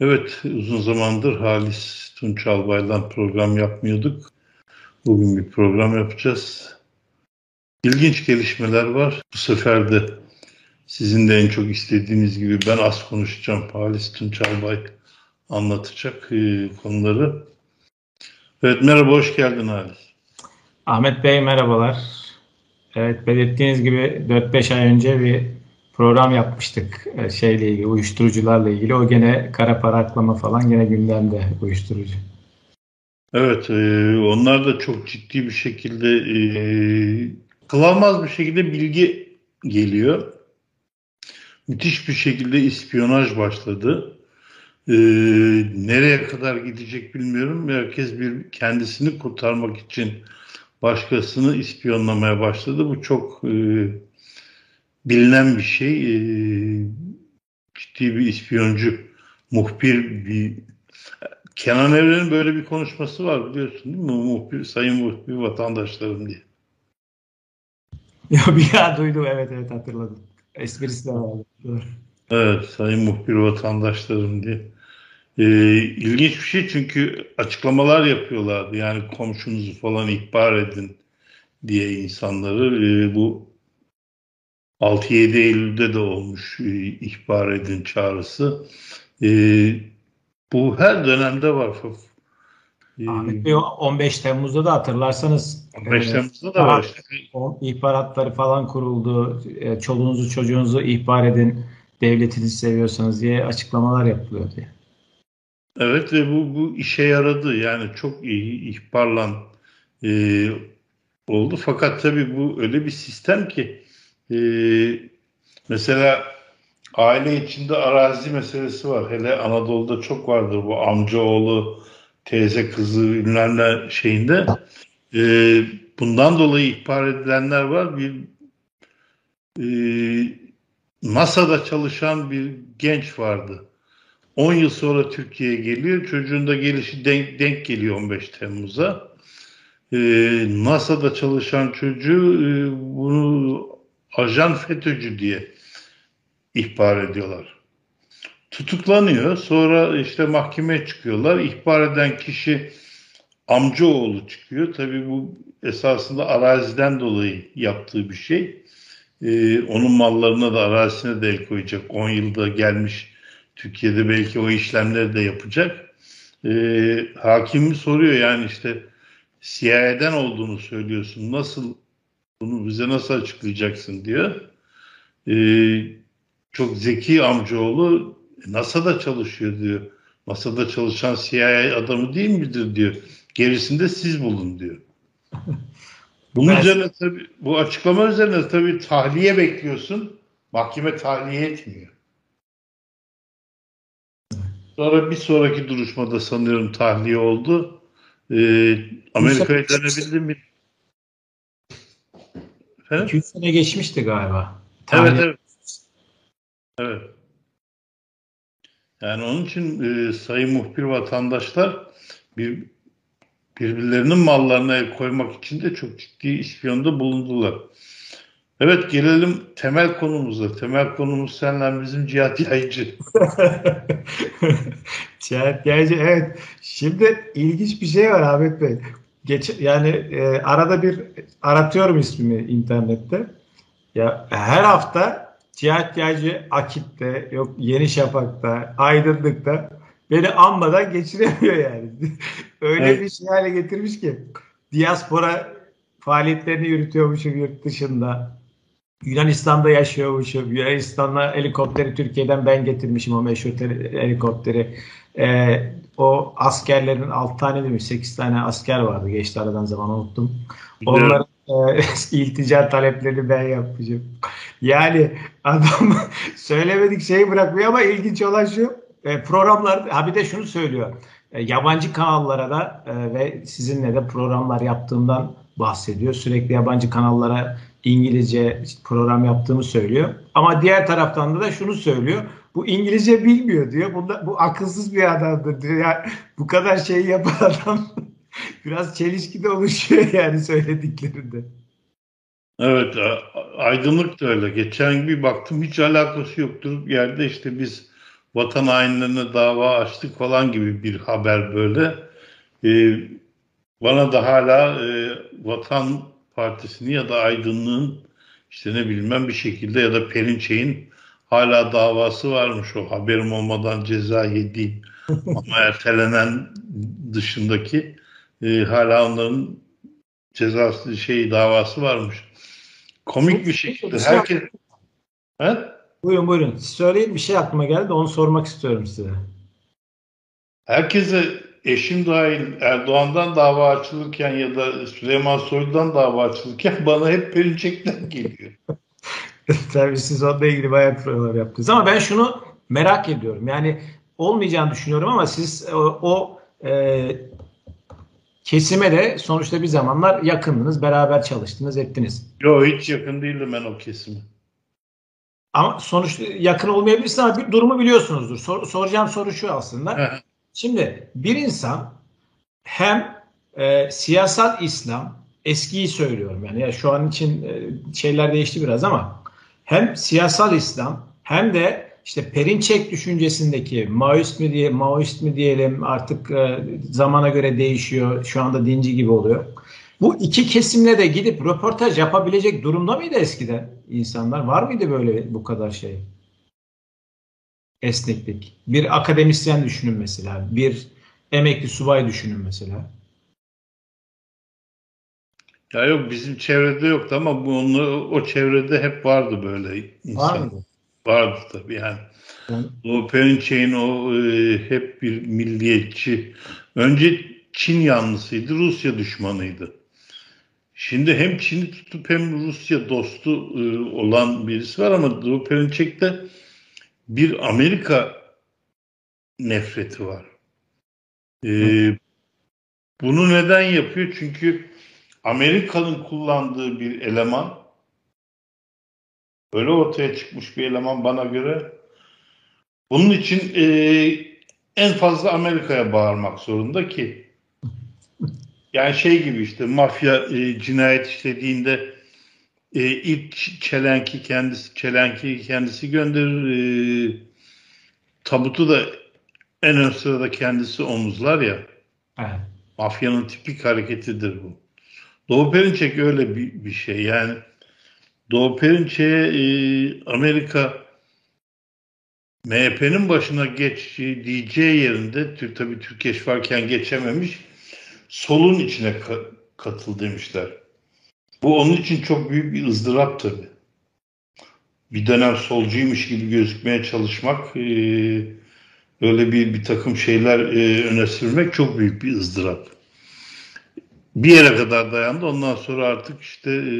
Evet, uzun zamandır Halis Tunç Albay'dan program yapmıyorduk. Bugün bir program yapacağız. İlginç gelişmeler var. Bu sefer de sizin de en çok istediğiniz gibi ben az konuşacağım. Halis Tunç Albay anlatacak e, konuları. Evet, merhaba, hoş geldin Halis. Ahmet Bey merhabalar. Evet, belirttiğiniz gibi 4-5 ay önce bir program yapmıştık e, şeyle ilgili, uyuşturucularla ilgili. O gene kara para aklama falan gene gündemde uyuşturucu. Evet, e, onlar da çok ciddi bir şekilde e, kılamaz bir şekilde bilgi geliyor. Müthiş bir şekilde ispiyonaj başladı. E, nereye kadar gidecek bilmiyorum. Herkes bir kendisini kurtarmak için başkasını ispiyonlamaya başladı. Bu çok e, bilinen bir şey. E, ciddi bir ispiyoncu, muhbir bir Kenan Evren'in böyle bir konuşması var biliyorsun değil mi? Muhbir, sayın muhbir vatandaşlarım diye. Ya bir ya duydum evet evet hatırladım. Esprisi de vardı. Evet sayın muhbir vatandaşlarım diye. Ee, ilginç bir şey çünkü açıklamalar yapıyorlardı. Yani komşunuzu falan ihbar edin diye insanları. Ee, bu 6-7 Eylül'de de olmuş e, ihbar edin çağrısı. E, bu her dönemde var. E, Ahmet Bey 15 Temmuz'da da hatırlarsanız 15 e, Temmuz'da da var işte. İhbaratları falan kuruldu. Çoluğunuzu çocuğunuzu ihbar edin devletinizi seviyorsanız diye açıklamalar yapılıyor diye. Evet ve bu, bu işe yaradı. Yani çok iyi ihbarlan e, oldu. Fakat tabii bu öyle bir sistem ki e, mesela aile içinde arazi meselesi var. Hele Anadolu'da çok vardır bu amcaoğlu, teyze kızı ünlenme şeyinde. E, bundan dolayı ihbar edilenler var. Bir e, NASA'da çalışan bir genç vardı. 10 yıl sonra Türkiye'ye geliyor. Çocuğun da gelişi denk, denk geliyor 15 Temmuz'a. Ee, NASA'da çalışan çocuğu e, bunu ajan FETÖ'cü diye ihbar ediyorlar. Tutuklanıyor. Sonra işte mahkemeye çıkıyorlar. İhbar eden kişi amcaoğlu çıkıyor. Tabii bu esasında araziden dolayı yaptığı bir şey. Ee, onun mallarına da arazisine de el koyacak. 10 yılda gelmiş Türkiye'de belki o işlemleri de yapacak. Ee, hakim soruyor yani işte CIA'den olduğunu söylüyorsun. Nasıl bunu bize nasıl açıklayacaksın diyor. Ee, çok zeki amcaoğlu NASA'da çalışıyor diyor. NASA'da çalışan CIA adamı değil midir diyor. Gerisinde siz bulun diyor. Bunun ben... üzerine tabii bu açıklama üzerine tabii tahliye bekliyorsun. Mahkeme tahliye etmiyor. Sonra bir sonraki duruşmada sanıyorum tahliye oldu. Ee, Amerika'ya dönebildi mi? Efendim? 2 sene geçmişti galiba. Tahliye. Evet evet. Evet. Yani onun için e, sayın muhbir vatandaşlar bir birbirlerinin mallarına el koymak için de çok ciddi ispiyonda bulundular. Evet gelelim temel konumuza. Temel konumuz senle bizim Cihat Yaycı. Cihat Yaycı evet. Şimdi ilginç bir şey var Ahmet Bey. Geç, yani e, arada bir aratıyorum ismimi internette. Ya her hafta Cihat Yaycı Akit'te, yok Yeni Şafak'ta, Aydınlık'ta beni anmadan geçiremiyor yani. Öyle evet. bir şey hale getirmiş ki diaspora faaliyetlerini yürütüyormuşum yurt dışında. Yunanistan'da yaşıyormuşum. Yunanistan'la helikopteri Türkiye'den ben getirmişim o meşhur helikopteri. Ee, o askerlerin 6 tane demiş 8 tane asker vardı geçti aradan zaman unuttum. Onların e, iltica taleplerini ben yapmışım. Yani adam söylemedik şeyi bırakmıyor ama ilginç olan şu e, programlar ha bir de şunu söylüyor. E, yabancı kanallara da e, ve sizinle de programlar yaptığımdan bahsediyor. Sürekli yabancı kanallara İngilizce program yaptığımı söylüyor. Ama diğer taraftan da şunu söylüyor. Bu İngilizce bilmiyor diyor. Bunda, bu akılsız bir adamdır diyor. Yani bu kadar şey yapan adam biraz çelişki de oluşuyor yani söylediklerinde. Evet aydınlık da öyle. Geçen bir baktım hiç alakası yoktur. Yerde işte biz vatan hainlerine dava açtık falan gibi bir haber böyle. E, bana da hala e, Vatan Partisi'ni ya da Aydınlığın işte ne bilmem bir şekilde ya da Perinçek'in hala davası varmış o haberim olmadan ceza yediğim ama ertelenen dışındaki e, hala onların cezası şey davası varmış. Komik bir şekilde herkes He? Buyurun buyurun. Söyleyin bir şey aklıma geldi onu sormak istiyorum size. Herkese eşim dahil Erdoğan'dan dava açılırken ya da Süleyman Soylu'dan dava açılırken bana hep Perinçek'ten geliyor. Tabii siz onunla ilgili bayağı provalar yaptınız. Ama ben şunu merak ediyorum. Yani olmayacağını düşünüyorum ama siz o, o e, kesime de sonuçta bir zamanlar yakındınız, beraber çalıştınız, ettiniz. Yok hiç yakın değildim ben o kesime. Ama sonuçta yakın olmayabilirsiniz ama bir durumu biliyorsunuzdur. Sor, soracağım soru şu aslında. Şimdi bir insan hem e, siyasal İslam, eskiyi söylüyorum yani ya şu an için e, şeyler değişti biraz ama hem siyasal İslam hem de işte Perinçek düşüncesindeki Maoist mi diye Maoist mi diyelim artık e, zamana göre değişiyor. Şu anda dinci gibi oluyor. Bu iki kesimle de gidip röportaj yapabilecek durumda mıydı eskiden insanlar? Var mıydı böyle bu kadar şey? Esneklik. Bir akademisyen düşünün mesela. Bir emekli subay düşünün mesela. Ya yok bizim çevrede yoktu ama bu onu, o çevrede hep vardı böyle insan. Var mıydı? Vardı tabii yani. yani. O Perinçek'in o e, hep bir milliyetçi. Önce Çin yanlısıydı, Rusya düşmanıydı. Şimdi hem Çin'i tutup hem Rusya dostu e, olan birisi var ama Drew Perinçek'te bir Amerika nefreti var. E, bunu neden yapıyor? Çünkü Amerika'nın kullandığı bir eleman öyle ortaya çıkmış bir eleman bana göre bunun için e, en fazla Amerika'ya bağırmak zorunda ki yani şey gibi işte mafya e, cinayet işlediğinde e, ilk çelenki kendisi çelenki kendisi gönderir e, tabutu da en ön sırada kendisi omuzlar ya. Evet. Mafyanın tipik hareketidir bu. Doğu Perinçek öyle bir, bir şey. Yani Doğu Perinçek'e e, Amerika MHP'nin başına geç diyeceği yerinde tabii Türkeş varken geçememiş solun içine ka- katıl demişler. Bu onun için çok büyük bir ızdırap tabii. Bir dönem solcuymuş gibi gözükmeye çalışmak, e, öyle bir bir takım şeyler e, öne sürmek çok büyük bir ızdırap. Bir yere kadar dayandı. Ondan sonra artık işte e,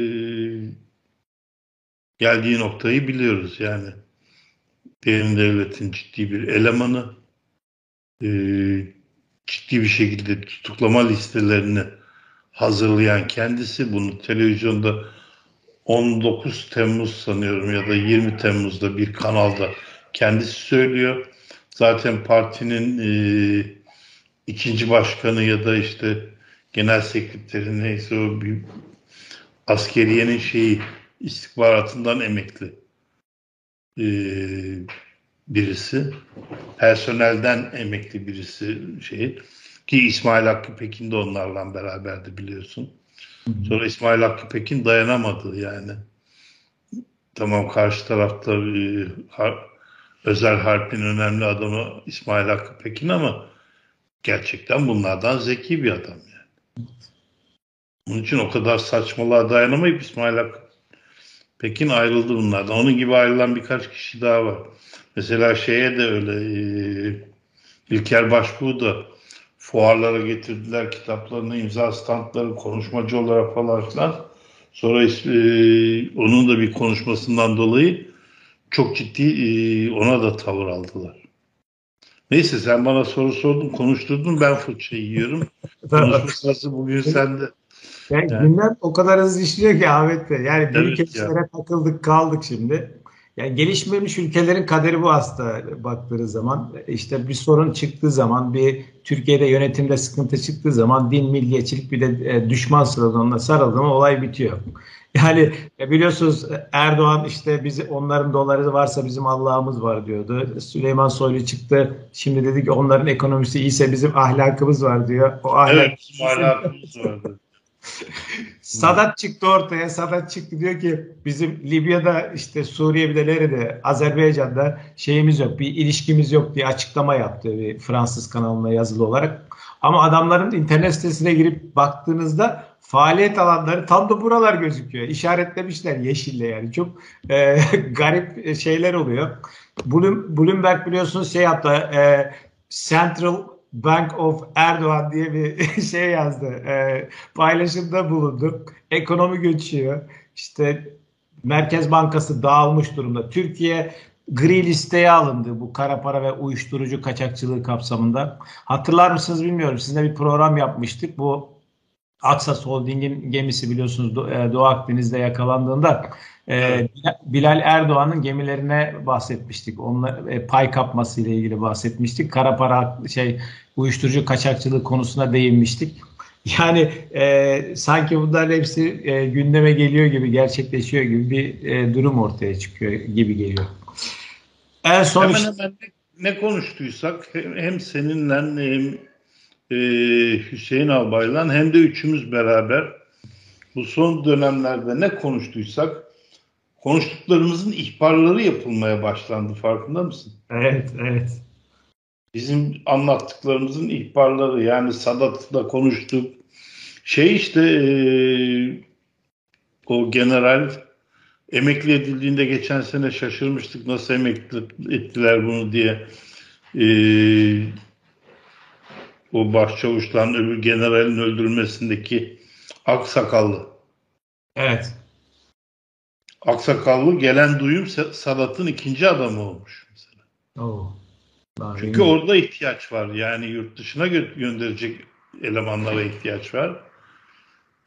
geldiği noktayı biliyoruz yani. Derin devletin ciddi bir elemanı, e, ciddi bir şekilde tutuklama listelerini hazırlayan kendisi bunu televizyonda 19 Temmuz sanıyorum ya da 20 Temmuz'da bir kanalda kendisi söylüyor. Zaten partinin e, ikinci başkanı ya da işte genel sekreteri neyse o bir askeriyenin şeyi istihbaratından emekli e, birisi. Personelden emekli birisi şey. Ki İsmail Hakkı Pekin de onlarla beraberdi biliyorsun. Sonra İsmail Hakkı Pekin dayanamadı yani. Tamam karşı tarafta e, har, özel harpin önemli adamı İsmail Hakkı Pekin ama gerçekten bunlardan zeki bir adam yani. Onun için o kadar saçmalığa dayanamayıp İsmail Hakkı Pekin ayrıldı bunlardan. Onun gibi ayrılan birkaç kişi daha var. Mesela şeye de öyle e, İlker Başbuğ da fuarlara getirdiler kitaplarını, imza standları, konuşmacı olarak falan filan. Sonra e, onun da bir konuşmasından dolayı çok ciddi e, ona da tavır aldılar. Neyse sen bana soru sordun, konuşturdun ben fırça yiyorum. Konuşma sırası bugün sende. Yani, yani gündem o kadar hızlı işliyor ki Ahmet Bey. Yani büyük evet ülkelere takıldık kaldık şimdi. Yani gelişmemiş ülkelerin kaderi bu aslında baktığı zaman. işte bir sorun çıktığı zaman, bir Türkiye'de yönetimde sıkıntı çıktığı zaman din, milliyetçilik bir de e, düşman sıralarına sarıldı mı olay bitiyor. Yani biliyorsunuz Erdoğan işte bizi onların doları varsa bizim Allah'ımız var diyordu. Süleyman Soylu çıktı. Şimdi dedi ki onların ekonomisi iyiyse bizim ahlakımız var diyor. O ahlak evet, bizim ahlakımız vardı. Sadat çıktı ortaya. Sadat çıktı diyor ki bizim Libya'da işte Suriye bir de nerede Azerbaycan'da şeyimiz yok bir ilişkimiz yok diye açıklama yaptı bir Fransız kanalına yazılı olarak. Ama adamların internet sitesine girip baktığınızda faaliyet alanları tam da buralar gözüküyor. İşaretlemişler yeşille yani. Çok e, garip şeyler oluyor. Bloomberg biliyorsunuz şey yaptı. E, Central Bank of Erdoğan diye bir şey yazdı. E, paylaşımda bulundu. Ekonomi göçüyor. İşte Merkez Bankası dağılmış durumda. Türkiye gri listeye alındı bu kara para ve uyuşturucu kaçakçılığı kapsamında. Hatırlar mısınız bilmiyorum. Sizinle bir program yapmıştık. Bu Aksas Holding'in gemisi biliyorsunuz e, Doğu Akdeniz'de yakalandığında e, Bilal Erdoğan'ın gemilerine bahsetmiştik. Onlar e, pay kapması ile ilgili bahsetmiştik. Kara para şey uyuşturucu kaçakçılığı konusuna değinmiştik. Yani e, sanki bunların hepsi e, gündeme geliyor gibi, gerçekleşiyor gibi bir e, durum ortaya çıkıyor gibi geliyor. En son hemen işte... hemen ne, ne konuştuysak hem seninle hem e, Hüseyin Albay'la hem de üçümüz beraber bu son dönemlerde ne konuştuysak konuştuklarımızın ihbarları yapılmaya başlandı farkında mısın? Evet, evet. Bizim anlattıklarımızın ihbarları yani Sadat'la konuştuk. Şey işte e, o general emekli edildiğinde geçen sene şaşırmıştık nasıl emekli ettiler bunu diye. E, o başçavuştan öbür generalin öldürülmesindeki aksakallı. Evet. Aksakallı gelen duyum Sadat'ın ikinci adamı olmuş mesela. Oo. Çünkü orada ihtiyaç var. Yani yurt dışına gö- gönderecek elemanlara ihtiyaç var.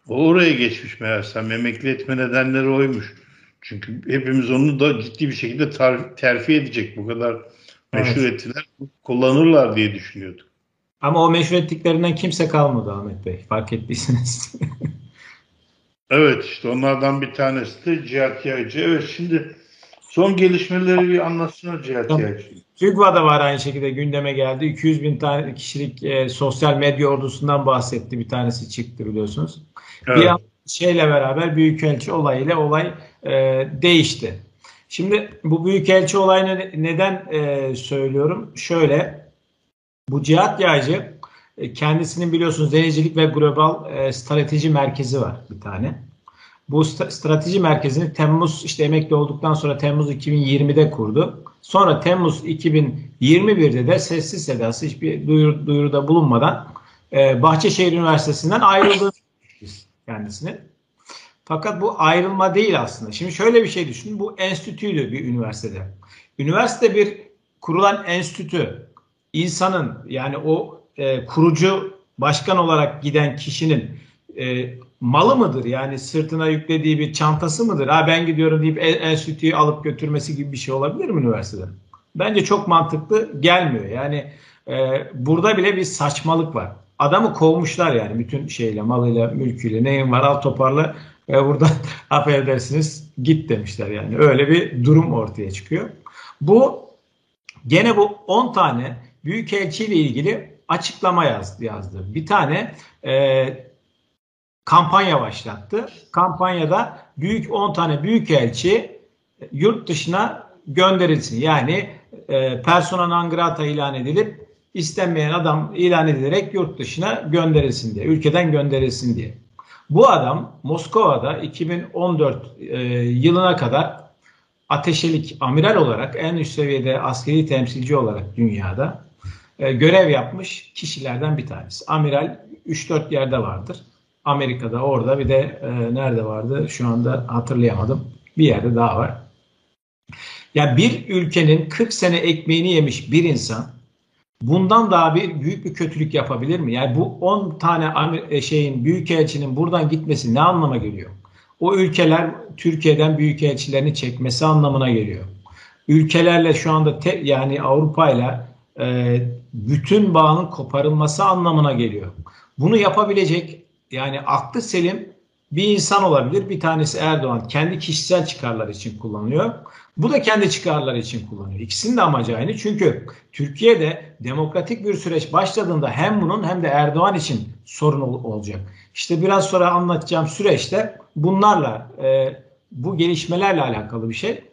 O oraya geçmiş meğersem. Emekli etme nedenleri oymuş. Çünkü hepimiz onu da ciddi bir şekilde tar- terfi edecek. Bu kadar meşhur evet. ettiler. Kullanırlar diye düşünüyorduk. Ama o meşhur ettiklerinden kimse kalmadı Ahmet Bey. Fark ettiyseniz. evet işte onlardan bir tanesi de Cihat Yaycı. Evet şimdi son gelişmeleri bir anlatsana Cihat Yaycı. TÜGVA'da var aynı şekilde gündeme geldi. 200 bin tane kişilik e, sosyal medya ordusundan bahsetti. Bir tanesi çıktı biliyorsunuz. Evet. Bir an şeyle beraber Büyükelçi olayıyla olay e, değişti. Şimdi bu Büyükelçi olayını neden e, söylüyorum? Şöyle bu Cihat Yağcı e, kendisinin biliyorsunuz denizcilik ve global e, strateji merkezi var bir tane. Bu strateji merkezini Temmuz işte emekli olduktan sonra Temmuz 2020'de kurdu. Sonra Temmuz 2021'de de sessiz sedası hiçbir duyur, duyuruda bulunmadan e, Bahçeşehir Üniversitesi'nden ayrıldı kendisini. Fakat bu ayrılma değil aslında. Şimdi şöyle bir şey düşünün. Bu enstitüydü bir üniversitede. Üniversite bir kurulan enstitü insanın yani o e, kurucu başkan olarak giden kişinin e, malı mıdır? Yani sırtına yüklediği bir çantası mıdır? Ha ben gidiyorum deyip enstitüyü alıp götürmesi gibi bir şey olabilir mi üniversitede? Bence çok mantıklı gelmiyor. Yani e, burada bile bir saçmalık var. Adamı kovmuşlar yani bütün şeyle, malıyla, mülküyle, neyin var al toparla ve burada affedersiniz git demişler yani. Öyle bir durum ortaya çıkıyor. Bu gene bu 10 tane Büyükelçi ile ilgili açıklama yazdı. yazdı. Bir tane e, kampanya başlattı. Kampanyada büyük 10 tane büyükelçi yurt dışına gönderilsin. Yani e, persona non grata ilan edilip istenmeyen adam ilan edilerek yurt dışına gönderilsin diye, ülkeden gönderilsin diye. Bu adam Moskova'da 2014 e, yılına kadar ateşelik amiral olarak en üst seviyede askeri temsilci olarak dünyada e, görev yapmış kişilerden bir tanesi. Amiral 3-4 yerde vardır. Amerika'da orada bir de e, nerede vardı şu anda hatırlayamadım. Bir yerde daha var. Ya bir ülkenin 40 sene ekmeğini yemiş bir insan bundan daha bir büyük bir kötülük yapabilir mi? Yani bu 10 tane e, şeyin büyükelçinin buradan gitmesi ne anlama geliyor? O ülkeler Türkiye'den büyükelçilerini çekmesi anlamına geliyor. Ülkelerle şu anda te, yani Avrupa ile e, bütün bağın koparılması anlamına geliyor. Bunu yapabilecek yani aklı selim bir insan olabilir, bir tanesi Erdoğan. Kendi kişisel çıkarlar için kullanıyor. Bu da kendi çıkarları için kullanıyor. İkisinin de amacı aynı. Çünkü Türkiye'de demokratik bir süreç başladığında hem bunun hem de Erdoğan için sorun ol- olacak. İşte biraz sonra anlatacağım süreçte bunlarla, e, bu gelişmelerle alakalı bir şey.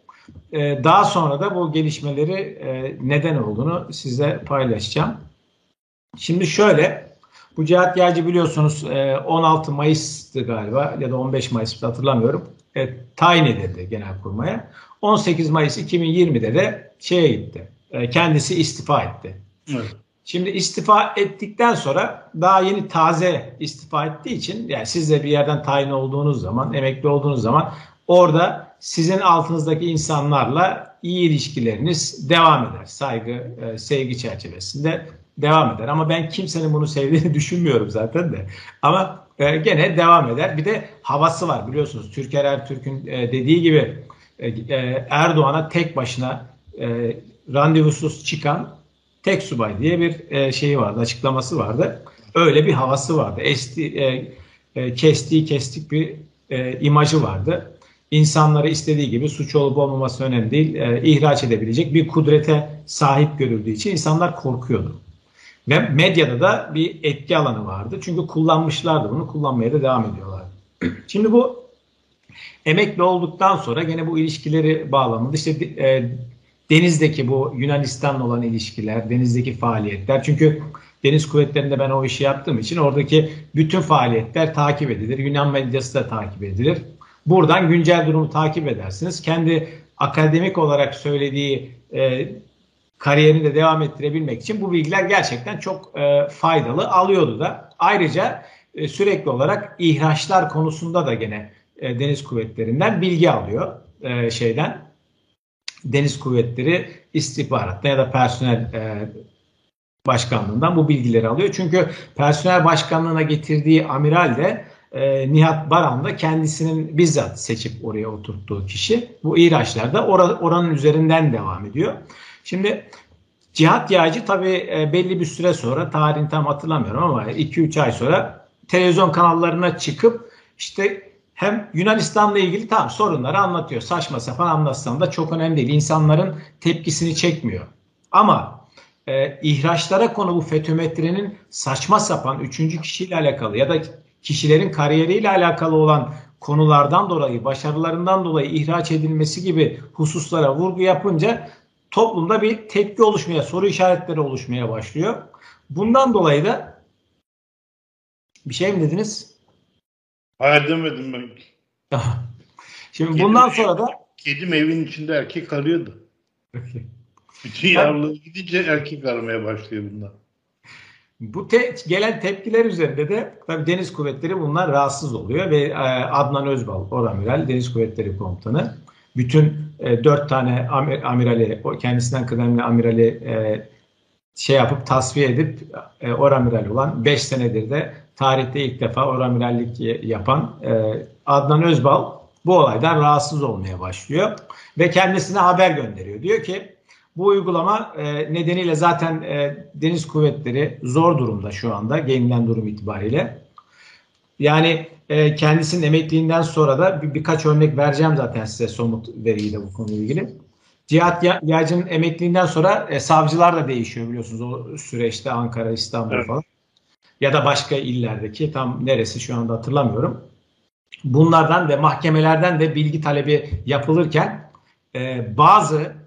E, daha sonra da bu gelişmeleri e, neden olduğunu size paylaşacağım. Şimdi şöyle, bu Cihat Yağcı biliyorsunuz 16 Mayıs'tı galiba ya da 15 Mayıs'tı hatırlamıyorum. E, tayin edildi genel kurmaya. 18 Mayıs 2020'de de şeye gitti. E, kendisi istifa etti. Evet. Şimdi istifa ettikten sonra daha yeni taze istifa ettiği için yani siz de bir yerden tayin olduğunuz zaman, emekli olduğunuz zaman orada sizin altınızdaki insanlarla iyi ilişkileriniz devam eder. Saygı, e, sevgi çerçevesinde devam eder. Ama ben kimsenin bunu sevdiğini düşünmüyorum zaten de. Ama e, gene devam eder. Bir de havası var biliyorsunuz. Türker Ertürk'ün e, dediği gibi e, Erdoğan'a tek başına randevusuz çıkan tek subay diye bir şeyi vardı, açıklaması vardı. Öyle bir havası vardı. Esti, kestiği kestik bir imajı vardı. İnsanları istediği gibi suç olup olmaması önemli değil, e, ihraç edebilecek bir kudrete sahip görüldüğü için insanlar korkuyordu. Ve medyada da bir etki alanı vardı. Çünkü kullanmışlardı bunu, kullanmaya da devam ediyorlar. Şimdi bu emekli olduktan sonra gene bu ilişkileri bağlamında işte e, denizdeki bu Yunanistan'la olan ilişkiler, denizdeki faaliyetler. Çünkü deniz kuvvetlerinde ben o işi yaptığım için oradaki bütün faaliyetler takip edilir. Yunan medyası da takip edilir. Buradan güncel durumu takip edersiniz. Kendi akademik olarak söylediği e, kariyerini de devam ettirebilmek için bu bilgiler gerçekten çok e, faydalı alıyordu da. Ayrıca e, sürekli olarak ihraçlar konusunda da gene e, deniz kuvvetlerinden bilgi alıyor e, şeyden. Deniz kuvvetleri istihbaratta ya da personel e, başkanlığından bu bilgileri alıyor. Çünkü personel başkanlığına getirdiği amiral de e, Nihat Baran da kendisinin bizzat seçip oraya oturttuğu kişi. Bu ihraçlar or oranın üzerinden devam ediyor. Şimdi Cihat Yağcı tabii e, belli bir süre sonra tarihini tam hatırlamıyorum ama 2-3 ay sonra televizyon kanallarına çıkıp işte hem Yunanistan'la ilgili tam sorunları anlatıyor. Saçma sapan anlatsam da çok önemli değil. İnsanların tepkisini çekmiyor. Ama e, ihraçlara konu bu fetümetrenin saçma sapan üçüncü kişiyle alakalı ya da kişilerin kariyeriyle alakalı olan konulardan dolayı, başarılarından dolayı ihraç edilmesi gibi hususlara vurgu yapınca toplumda bir tepki oluşmaya, soru işaretleri oluşmaya başlıyor. Bundan dolayı da bir şey mi dediniz? Hayır demedim ben. Şimdi kedim, bundan sonra da kedim evin içinde erkek arıyordu. Bütün yavruları gidince erkek aramaya başlıyor bundan. Bu te gelen tepkiler üzerinde de tabii Deniz Kuvvetleri bunlar rahatsız oluyor ve e, Adnan Özbal, Oramiral, Deniz Kuvvetleri Komutanı bütün e, dört tane amir, amirali, kendisinden kıdemli amirali e, şey yapıp tasfiye edip e, oramiral olan 5 senedir de tarihte ilk defa oramirallik yapan e, Adnan Özbal bu olaydan rahatsız olmaya başlıyor ve kendisine haber gönderiyor. Diyor ki bu uygulama e, nedeniyle zaten e, deniz kuvvetleri zor durumda şu anda gelinen durum itibariyle. Yani e, kendisinin emekliğinden sonra da bir, birkaç örnek vereceğim zaten size somut veriyle bu konuyla ilgili. Cihat Yağcı'nın emekliğinden sonra e, savcılar da değişiyor biliyorsunuz o süreçte Ankara, İstanbul evet. falan. Ya da başka illerdeki tam neresi şu anda hatırlamıyorum. Bunlardan ve mahkemelerden de bilgi talebi yapılırken e, bazı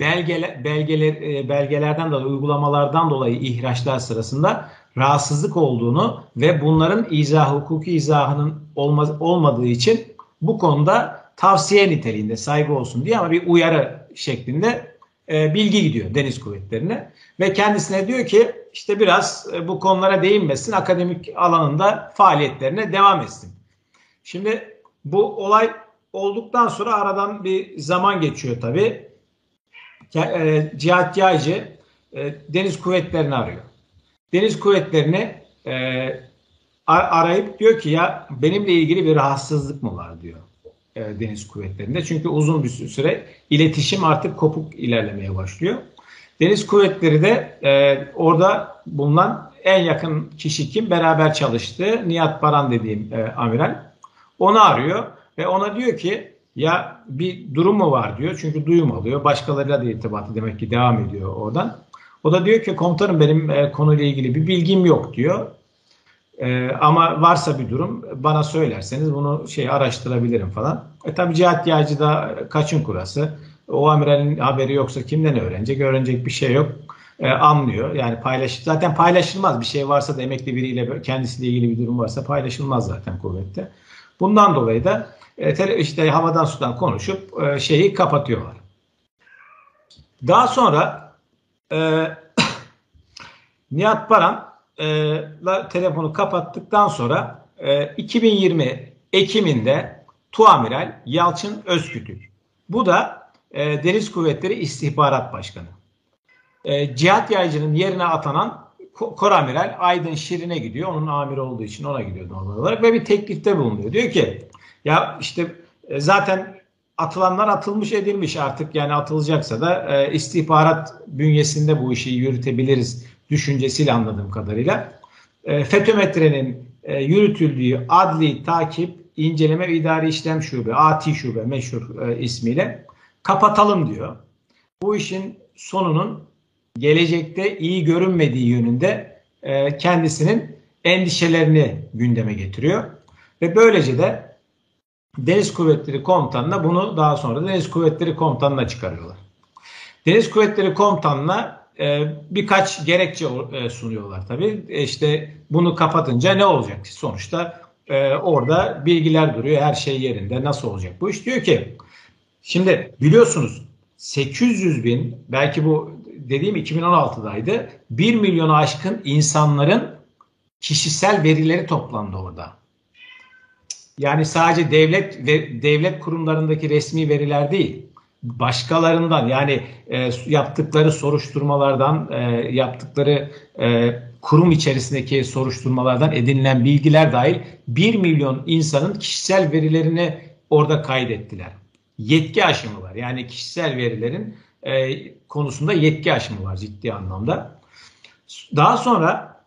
belgeler, belgeler belgelerden dolayı uygulamalardan dolayı ihraçlar sırasında rahatsızlık olduğunu ve bunların izah hukuki izahının olmaz, olmadığı için bu konuda tavsiye niteliğinde saygı olsun diye ama bir uyarı şeklinde e, bilgi gidiyor deniz kuvvetlerine ve kendisine diyor ki işte biraz e, bu konulara değinmesin akademik alanında faaliyetlerine devam etsin. Şimdi bu olay olduktan sonra aradan bir zaman geçiyor tabi. E, Cihat Yaycı e, deniz kuvvetlerini arıyor. Deniz kuvvetlerini e, arayıp diyor ki ya benimle ilgili bir rahatsızlık mı var diyor e, deniz kuvvetlerinde. Çünkü uzun bir süre iletişim artık kopuk ilerlemeye başlıyor. Deniz kuvvetleri de orada bulunan en yakın kişi kim? Beraber çalıştı. Nihat Baran dediğim amiral. Onu arıyor ve ona diyor ki ya bir durum mu var diyor. Çünkü duyum alıyor. Başkalarıyla da irtibatı demek ki devam ediyor oradan. O da diyor ki komutanım benim e, konuyla ilgili bir bilgim yok diyor. E, ama varsa bir durum bana söylerseniz bunu şey araştırabilirim falan. E tabi Cihat Yağcı da kaçın kurası. O amiralin haberi yoksa kimden öğrenecek? Öğrenecek bir şey yok. E, anlıyor. Yani paylaş zaten paylaşılmaz. Bir şey varsa da emekli biriyle kendisiyle ilgili bir durum varsa paylaşılmaz zaten kuvvette. Bundan dolayı da e, işte havadan sudan konuşup e, şeyi kapatıyorlar. Daha sonra e, Nihat Baran e, telefonu kapattıktan sonra e, 2020 Ekim'inde Tuamiral Yalçın Özkütük. Bu da e, Deniz Kuvvetleri İstihbarat Başkanı. E, Cihat Yaycı'nın yerine atanan Koramiral Aydın Şirin'e gidiyor. Onun amiri olduğu için ona gidiyor normal olarak ve bir teklifte bulunuyor. Diyor ki ya işte e, zaten atılanlar atılmış edilmiş artık yani atılacaksa da e, istihbarat bünyesinde bu işi yürütebiliriz düşüncesiyle anladığım kadarıyla. E, FETÖ-METRE'nin e, yürütüldüğü adli takip, inceleme ve idari işlem şube, ATİ şube meşhur ismiyle kapatalım diyor. Bu işin sonunun gelecekte iyi görünmediği yönünde kendisinin endişelerini gündeme getiriyor. Ve böylece de Deniz Kuvvetleri Komutanı'na bunu daha sonra Deniz Kuvvetleri Komutanı'na çıkarıyorlar. Deniz Kuvvetleri Komutanı'na e, birkaç gerekçe e, sunuyorlar tabii. E işte bunu kapatınca ne olacak? Sonuçta e, orada bilgiler duruyor, her şey yerinde. Nasıl olacak bu iş? Diyor ki, şimdi biliyorsunuz 800 bin, belki bu dediğim 2016'daydı, 1 milyonu aşkın insanların kişisel verileri toplandı orada. Yani sadece devlet ve devlet kurumlarındaki resmi veriler değil, başkalarından yani e, yaptıkları soruşturmalardan, e, yaptıkları e, kurum içerisindeki soruşturmalardan edinilen bilgiler dahil 1 milyon insanın kişisel verilerini orada kaydettiler. Yetki aşımı var. Yani kişisel verilerin e, konusunda yetki aşımı var ciddi anlamda. Daha sonra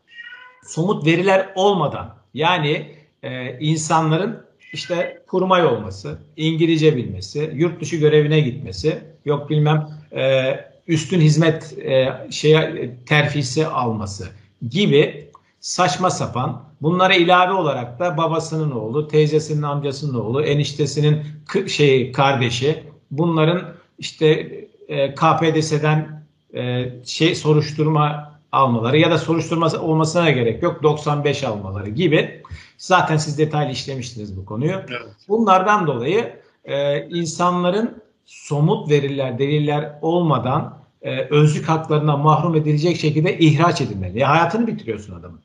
somut veriler olmadan yani e, insanların işte kurmay olması, İngilizce bilmesi, yurt dışı görevine gitmesi, yok bilmem e, üstün hizmet e, şeye terfisi alması gibi saçma sapan bunlara ilave olarak da babasının oğlu, teyzesinin amcasının oğlu, eniştesinin şey kardeşi bunların işte e, KPDS'den e, şey soruşturma almaları ya da soruşturma olmasına gerek yok 95 almaları gibi zaten siz detaylı işlemiştiniz bu konuyu. Evet. Bunlardan dolayı e, insanların somut veriler, deliller olmadan e, özlük haklarına mahrum edilecek şekilde ihraç edilmeli. Ya hayatını bitiriyorsun adamın.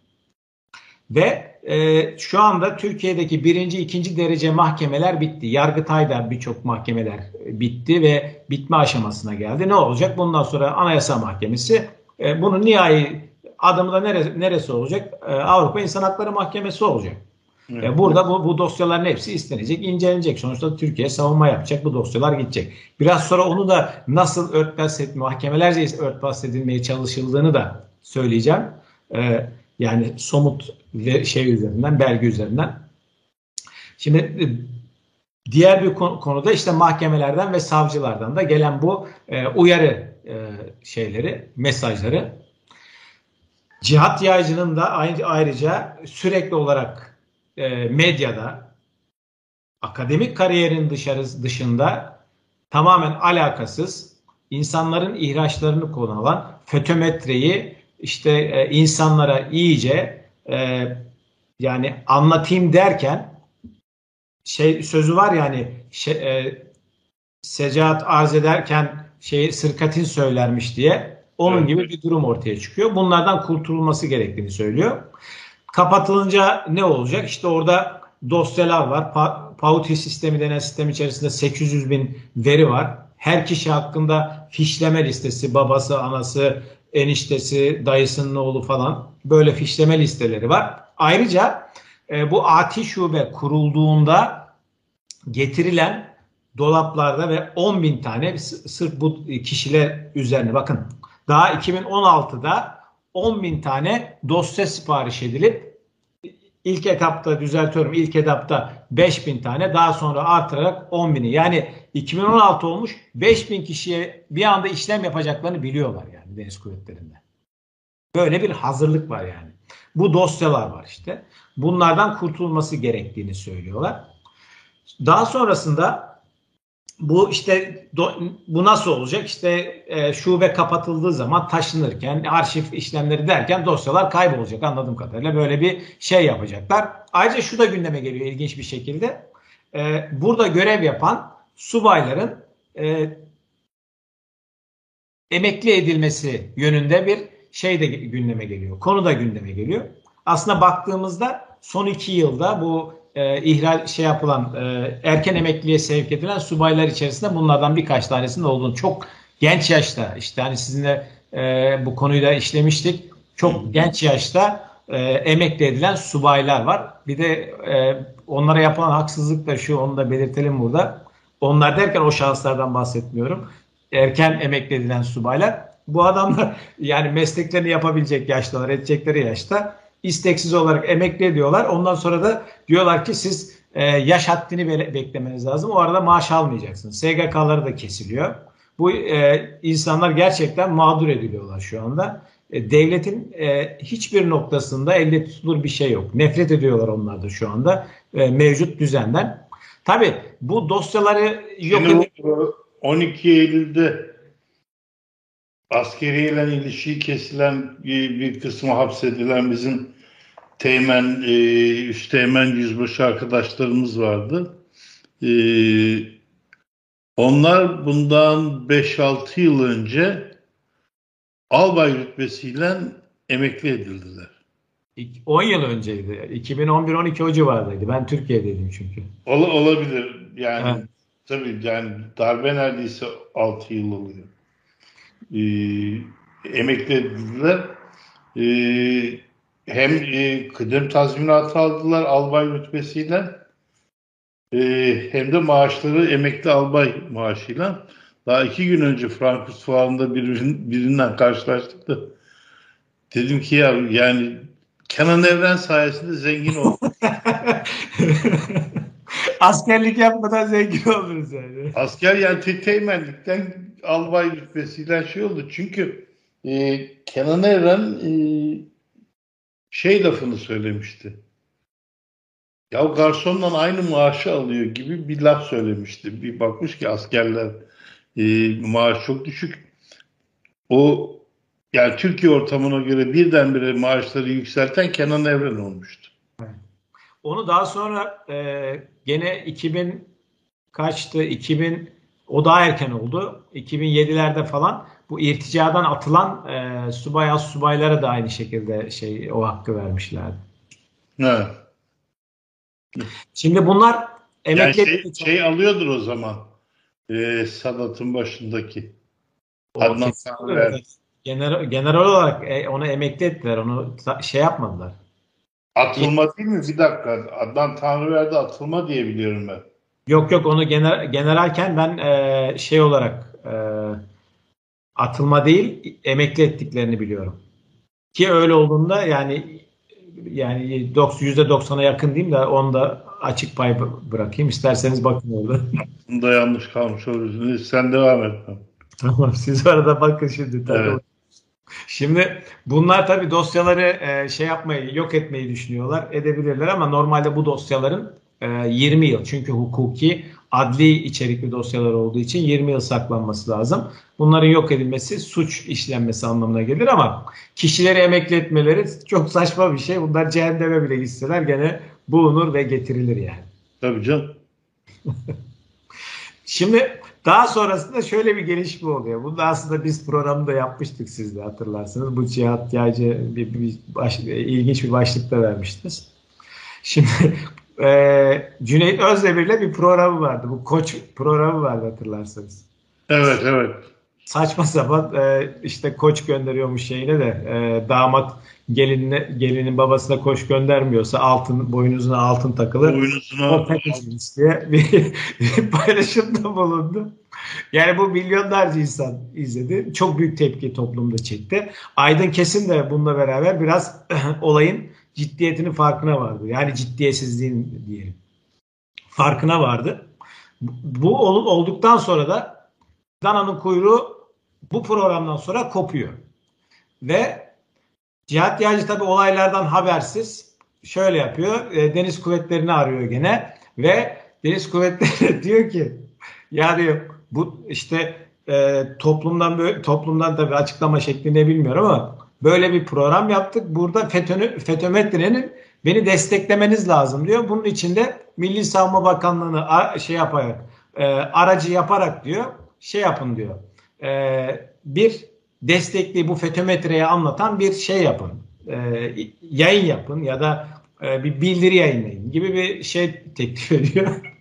Ve e, şu anda Türkiye'deki birinci, ikinci derece mahkemeler bitti. Yargıtay'da birçok mahkemeler bitti ve bitme aşamasına geldi. Ne olacak? Bundan sonra Anayasa Mahkemesi e, bunun nihai adımı da neresi, neresi olacak? E, Avrupa İnsan Hakları Mahkemesi olacak. Evet. E, burada bu, bu dosyaların hepsi istenecek, incelenecek. Sonuçta Türkiye savunma yapacak, bu dosyalar gidecek. Biraz sonra onu da nasıl örtbas etme, mahkemelerce örtbas edilmeye çalışıldığını da söyleyeceğim. E, yani somut ve şey üzerinden, belge üzerinden. Şimdi e, diğer bir konuda işte mahkemelerden ve savcılardan da gelen bu e, uyarı e, şeyleri, mesajları. Cihat yaycının da ayrıca sürekli olarak e, medyada akademik kariyerin dışarı, dışında tamamen alakasız insanların ihraçlarını konu alan fötometreyi işte e, insanlara iyice e, yani anlatayım derken şey sözü var yani şey, e, secaat arz ederken şey sırkatin söylermiş diye onun evet. gibi bir durum ortaya çıkıyor. Bunlardan kurtulması gerektiğini söylüyor. Kapatılınca ne olacak? İşte orada dosyalar var. Pa Pauti sistemi denen sistem içerisinde 800 bin veri var. Her kişi hakkında fişleme listesi, babası, anası, eniştesi, dayısının oğlu falan böyle fişleme listeleri var. Ayrıca e, bu ATİ şube kurulduğunda getirilen dolaplarda ve 10 bin tane sırf bu kişiler üzerine bakın daha 2016'da 10 bin tane dosya sipariş edilip İlk etapta düzeltiyorum. İlk etapta 5000 tane daha sonra artırarak 10 bini. Yani 2016 olmuş 5000 kişiye bir anda işlem yapacaklarını biliyorlar yani deniz kuvvetlerinde. Böyle bir hazırlık var yani. Bu dosyalar var işte. Bunlardan kurtulması gerektiğini söylüyorlar. Daha sonrasında bu işte do, bu nasıl olacak? İşte e, şube kapatıldığı zaman taşınırken arşiv işlemleri derken dosyalar kaybolacak anladığım kadarıyla böyle bir şey yapacaklar. Ayrıca şu da gündeme geliyor ilginç bir şekilde. E, burada görev yapan subayların e, emekli edilmesi yönünde bir şey de gündeme geliyor. Konu da gündeme geliyor. Aslında baktığımızda son iki yılda bu e, ihlal şey yapılan e, erken emekliliğe sevk edilen subaylar içerisinde bunlardan birkaç tanesinin olduğunu çok genç yaşta işte hani sizinle e, bu konuyu da işlemiştik. Çok genç yaşta e, emekli edilen subaylar var. Bir de e, onlara yapılan haksızlık da şu onu da belirtelim burada. Onlar derken o şahıslardan bahsetmiyorum. Erken emekli edilen subaylar. Bu adamlar yani mesleklerini yapabilecek yaştalar, edecekleri yaşta isteksiz olarak emekli ediyorlar. Ondan sonra da diyorlar ki siz e, yaş haddini be- beklemeniz lazım. O arada maaş almayacaksınız. SGK'ları da kesiliyor. Bu e, insanlar gerçekten mağdur ediliyorlar şu anda. E, devletin e, hiçbir noktasında elde tutulur bir şey yok. Nefret ediyorlar onlar da şu anda e, mevcut düzenden. Tabi bu dosyaları yok Şimdi 12 Eylül'de askeriyle ilişiği kesilen bir, bir kısmı hapsedilen bizim teğmen, e, üsteğmen yüzbaşı arkadaşlarımız vardı. E, onlar bundan 5-6 yıl önce albay rütbesiyle emekli edildiler. 10 yıl önceydi. 2011-12 o civardaydı. Ben Türkiye'deydim çünkü. Ol, olabilir. Yani evet. tabii yani darbe neredeyse 6 yıl oluyor. Ee, emekli edildiler. Ee, hem e, kıdem tazminatı aldılar albay rütbesiyle e, hem de maaşları emekli albay maaşıyla. Daha iki gün önce Frankfurt Fuarı'nda birin, birinden karşılaştık da dedim ki ya yani Kenan Evren sayesinde zengin oldum. Askerlik yapmadan zengin oluruz yani. Asker yani te teğmenlikten albay rütbesiyle şey oldu. Çünkü e, Kenan Evren e, şey lafını söylemişti. Ya garsondan aynı maaşı alıyor gibi bir laf söylemişti. Bir bakmış ki askerler e, maaş çok düşük. O yani Türkiye ortamına göre birdenbire maaşları yükselten Kenan Evren olmuştu. Onu daha sonra e, gene 2000 kaçtı? 2000 o daha erken oldu. 2007'lerde falan bu irticadan atılan e, subay az subaylara da aynı şekilde şey o hakkı vermişlerdi. Evet. Şimdi bunlar emekli yani şey, şey alıyordur o zaman. E, Sadat'ın başındaki. Adnan. General, general olarak e, onu emekli ettiler. Onu şey yapmadılar. Atılma değil mi? Bir dakika. Adnan Tanrıverdi atılma diye biliyorum ben. Yok yok onu gener, generalken ben e, şey olarak atılma değil emekli ettiklerini biliyorum. Ki öyle olduğunda yani yani %90'a yakın diyeyim de onda açık pay bırakayım. İsterseniz bakın orada. Bunda yanlış kalmış olursunuz. Sen devam et. Tamam siz arada bakın şimdi. Tabii. Evet. Şimdi bunlar tabii dosyaları e, şey yapmayı, yok etmeyi düşünüyorlar. Edebilirler ama normalde bu dosyaların e, 20 yıl çünkü hukuki adli içerikli dosyalar olduğu için 20 yıl saklanması lazım. Bunların yok edilmesi suç işlenmesi anlamına gelir ama kişileri emekli etmeleri çok saçma bir şey. Bunlar cehenneme bile gitseler gene bulunur ve getirilir yani. Tabii canım. Şimdi daha sonrasında şöyle bir gelişme oluyor. Bunu da aslında biz programda yapmıştık siz de hatırlarsınız. Bu cihat yaycı bir, bir baş, ilginç bir başlıkta vermiştiniz. Şimdi e, Cüneyt Özdemir'le bir programı vardı. Bu koç programı vardı hatırlarsanız. Evet evet. saçma sapan e, işte koç gönderiyormuş şeyine de e, damat gelinine, gelinin babasına koç göndermiyorsa altın boynuzuna altın takılı. Boynuzuna o diye bir, bir paylaşımda bulundu. Yani bu milyonlarca insan izledi. Çok büyük tepki toplumda çekti. Aydın Kesin de bununla beraber biraz olayın ciddiyetinin farkına vardı. Yani ciddiyetsizliğin diyelim. Farkına vardı. Bu olduktan sonra da Dana'nın kuyruğu bu programdan sonra kopuyor. Ve Cihat Yağcı tabi olaylardan habersiz şöyle yapıyor. E, deniz kuvvetlerini arıyor gene ve deniz kuvvetleri diyor ki ya diyor bu işte e, toplumdan böyle toplumdan tabi açıklama şeklinde bilmiyorum ama böyle bir program yaptık. Burada FETÖ'nü FETÖ beni desteklemeniz lazım diyor. Bunun için de Milli Savunma Bakanlığı'nı şey yaparak e, aracı yaparak diyor şey yapın diyor. E, bir destekli bu FETÖ anlatan bir şey yapın. E, yayın yapın ya da e, bir bildiri yayınlayın gibi bir şey teklif ediyor.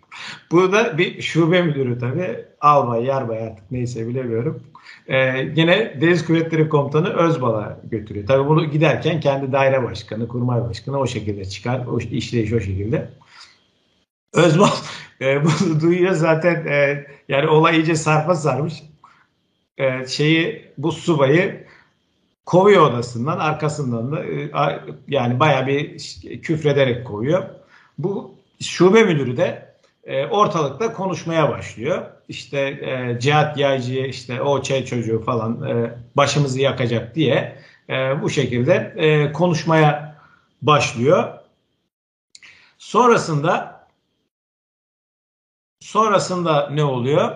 Bu da bir şube müdürü tabii. Albay, yarbay artık neyse bilemiyorum. Ee, gene Deniz Kuvvetleri Komutanı Özbal'a götürüyor. Tabii bunu giderken kendi daire başkanı, kurmay başkanı o şekilde çıkar. O işleyiş o şekilde. Özbal e, bunu duyuyor zaten e, yani olay iyice sarpa sarmış. E, şeyi bu subayı kovuyor odasından arkasından da e, yani baya bir küfrederek kovuyor. Bu şube müdürü de e, ortalıkta konuşmaya başlıyor. İşte e, Cihat Yaycı'ya işte o çay çocuğu falan e, başımızı yakacak diye e, bu şekilde e, konuşmaya başlıyor. Sonrasında sonrasında ne oluyor?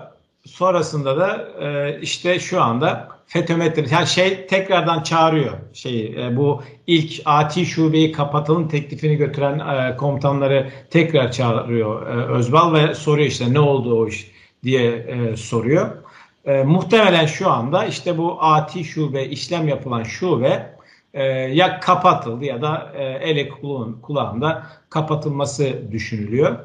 Sonrasında da e, işte şu anda FETÖ yani şey tekrardan çağırıyor şeyi e, bu ilk AT şubeyi kapatalım teklifini götüren e, komutanları tekrar çağırıyor e, Özbal ve soruyor işte ne oldu o iş diye e, soruyor. E, muhtemelen şu anda işte bu AT şube işlem yapılan şube e, ya kapatıldı ya da e, ele kulağında kapatılması düşünülüyor.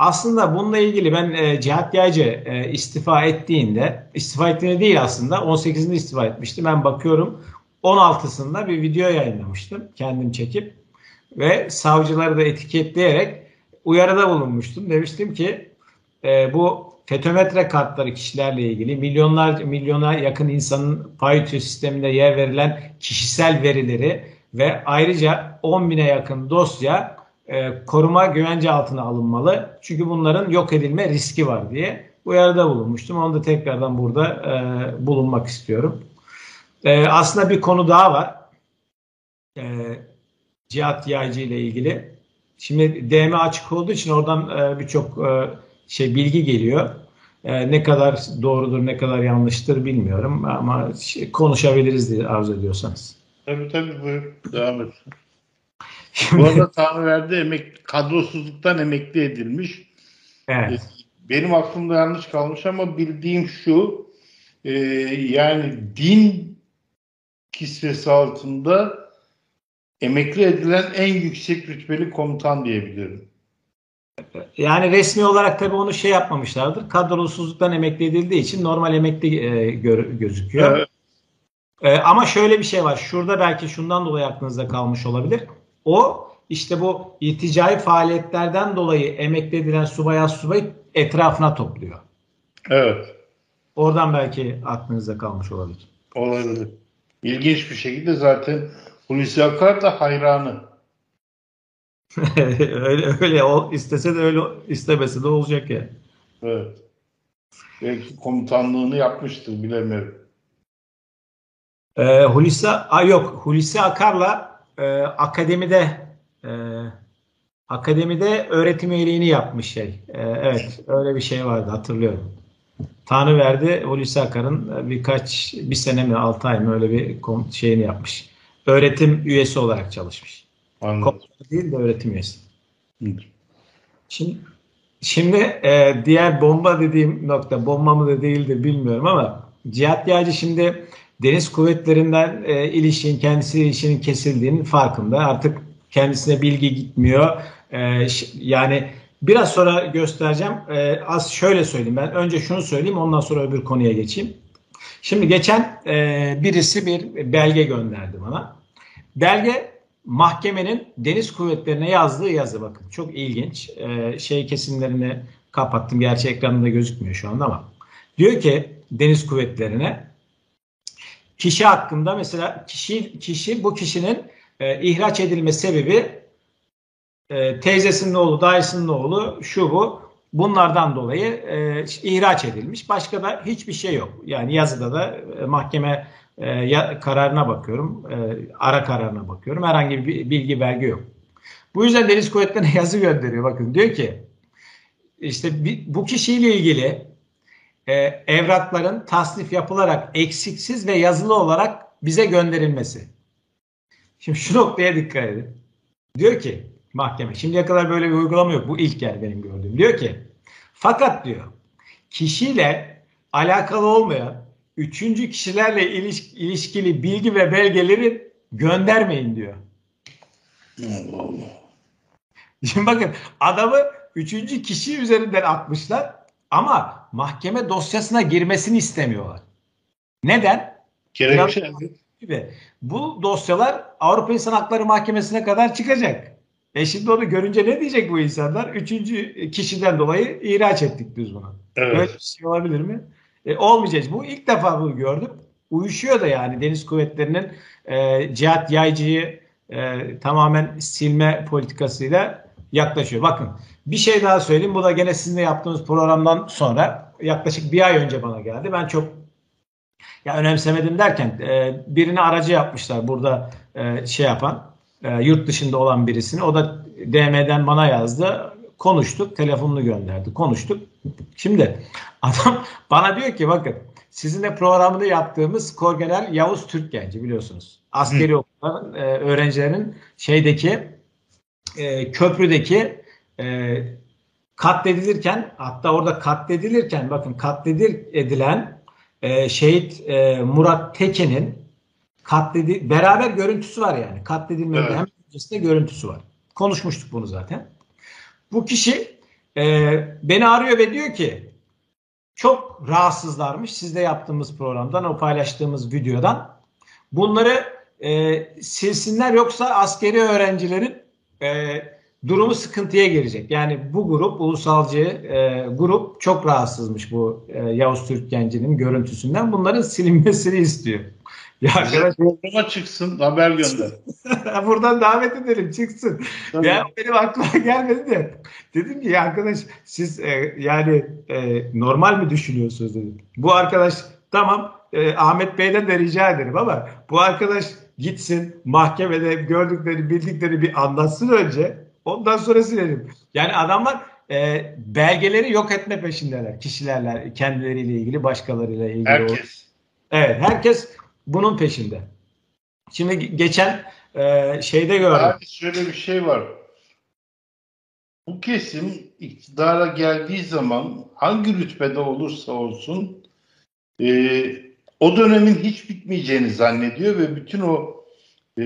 Aslında bununla ilgili ben e, Cihat Yaycı e, istifa ettiğinde, istifa ettiğinde değil aslında 18'inde istifa etmişti. Ben bakıyorum 16'sında bir video yayınlamıştım kendim çekip ve savcıları da etiketleyerek uyarıda bulunmuştum. Demiştim ki e, bu fetometre kartları kişilerle ilgili milyonlar milyona yakın insanın paytü sisteminde yer verilen kişisel verileri ve ayrıca 10 bine yakın dosya e, koruma güvence altına alınmalı. Çünkü bunların yok edilme riski var diye uyarıda bulunmuştum. Onu da tekrardan burada e, bulunmak istiyorum. E, aslında bir konu daha var. E, Cihat Yaycı ile ilgili. Şimdi DM açık olduğu için oradan e, birçok e, şey bilgi geliyor. E, ne kadar doğrudur, ne kadar yanlıştır bilmiyorum ama şey, konuşabiliriz diye arzu ediyorsanız. Tabii tabii buyur. Devam et. Bu arada Tanrıverdi emek, kadrosuzluktan emekli edilmiş. Evet. Benim aklımda yanlış kalmış ama bildiğim şu e, yani din kisvesi altında emekli edilen en yüksek rütbeli komutan diyebilirim. Yani resmi olarak tabii onu şey yapmamışlardır. Kadrosuzluktan emekli edildiği için normal emekli e, gör, gözüküyor. Evet. E, ama şöyle bir şey var. Şurada belki şundan dolayı aklınızda kalmış olabilir. O işte bu irticai faaliyetlerden dolayı emekli edilen subay subay etrafına topluyor. Evet. Oradan belki aklınızda kalmış olabilir. Olabilir. İlginç bir şekilde zaten Hulusi Akar da hayranı. öyle öyle o istese de öyle istemese de olacak ya. Evet. Belki komutanlığını yapmıştır bilemiyorum. Ee, Hulusi, a, yok Hulusi Akar'la e, akademide e, akademide öğretim üyeliğini yapmış şey. E, evet öyle bir şey vardı hatırlıyorum. Tanrı verdi Hulusi Akar'ın birkaç bir sene mi altı ay mı öyle bir şeyini yapmış. Öğretim üyesi olarak çalışmış. Anladım. değil de öğretim üyesi. Şimdi Şimdi e, diğer bomba dediğim nokta bomba mı da değildir bilmiyorum ama Cihat Yağcı şimdi deniz kuvvetlerinden e, ilişkin kendisi ilişkinin kesildiğinin farkında. Artık kendisine bilgi gitmiyor. E, yani biraz sonra göstereceğim. E, az şöyle söyleyeyim ben. Önce şunu söyleyeyim ondan sonra öbür konuya geçeyim. Şimdi geçen e, birisi bir belge gönderdi bana. Belge mahkemenin deniz kuvvetlerine yazdığı yazı bakın. Çok ilginç. E, şey kesimlerini kapattım. Gerçi ekranında gözükmüyor şu anda ama. Diyor ki deniz kuvvetlerine kişi hakkında mesela kişi kişi bu kişinin e, ihraç edilme sebebi e, teyzesinin oğlu, dayısının oğlu, şu bu. Bunlardan dolayı e, ihraç edilmiş. Başka da hiçbir şey yok. Yani yazıda da e, mahkeme e, ya, kararına bakıyorum, e, ara kararına bakıyorum. Herhangi bir bilgi belge yok. Bu yüzden Deniz Kuvvetleri'ne yazı gönderiyor. Bakın diyor ki işte bu kişiyle ilgili e, evrakların tasnif yapılarak eksiksiz ve yazılı olarak bize gönderilmesi. Şimdi şu noktaya dikkat edin. Diyor ki mahkeme şimdiye kadar böyle bir uygulama yok. Bu ilk yer benim gördüğüm. Diyor ki fakat diyor kişiyle alakalı olmayan üçüncü kişilerle iliş, ilişkili bilgi ve belgeleri göndermeyin diyor. Allah Allah. Şimdi bakın adamı üçüncü kişi üzerinden atmışlar ama mahkeme dosyasına girmesini istemiyorlar. Neden? Gerekçe Gibi. Bu dosyalar Avrupa İnsan Hakları Mahkemesi'ne kadar çıkacak. E şimdi onu görünce ne diyecek bu insanlar? Üçüncü kişiden dolayı ihraç ettik biz bunu. Evet. Böyle bir şey olabilir mi? E, olmayacak. Bu ilk defa bunu gördüm. Uyuşuyor da yani Deniz Kuvvetleri'nin e, Cihat Yaycı'yı e, tamamen silme politikasıyla yaklaşıyor. Bakın bir şey daha söyleyeyim. Bu da gene sizinle yaptığımız programdan sonra yaklaşık bir ay önce bana geldi. Ben çok ya önemsemedim derken e, birini aracı yapmışlar burada e, şey yapan e, yurt dışında olan birisini. O da DM'den bana yazdı. Konuştuk. Telefonunu gönderdi. Konuştuk. Şimdi adam bana diyor ki bakın sizinle programını yaptığımız Korgeneral Yavuz Türkgenci biliyorsunuz. Askeri okulların e, öğrencilerin şeydeki e, köprüdeki e, katledilirken hatta orada katledilirken bakın katledilen e, şehit e, Murat Tekin'in katledi beraber görüntüsü var yani. Katledilmenin Evet. hem öncesinde görüntüsü var. Konuşmuştuk bunu zaten. Bu kişi e, beni arıyor ve diyor ki çok rahatsızlarmış sizde yaptığımız programdan o paylaştığımız videodan. Bunları e, silsinler yoksa askeri öğrencilerin e, durumu sıkıntıya girecek. Yani bu grup ulusalcı e, grup çok rahatsızmış bu e, Yavuz Türk gencinin görüntüsünden. Bunların silinmesini istiyor. Ya arkadaş Programa çıksın haber gönder. buradan davet edelim çıksın. Tabii. Ya benim aklıma gelmedi de. Dedim ki ya arkadaş siz e, yani e, normal mi düşünüyorsunuz dedim. Bu arkadaş tamam e, Ahmet Bey'den de rica ederim ama bu arkadaş gitsin mahkemede gördükleri bildikleri bir anlatsın önce ondan sonra silelim. Yani adamlar e, belgeleri yok etme peşindeler kişilerle kendileriyle ilgili başkalarıyla ilgili. Herkes. Evet herkes bunun peşinde. Şimdi ge- geçen e, şeyde gördüm. Abi şöyle bir şey var. Bu kesim iktidara geldiği zaman hangi rütbede olursa olsun e, o dönemin hiç bitmeyeceğini zannediyor ve bütün o e,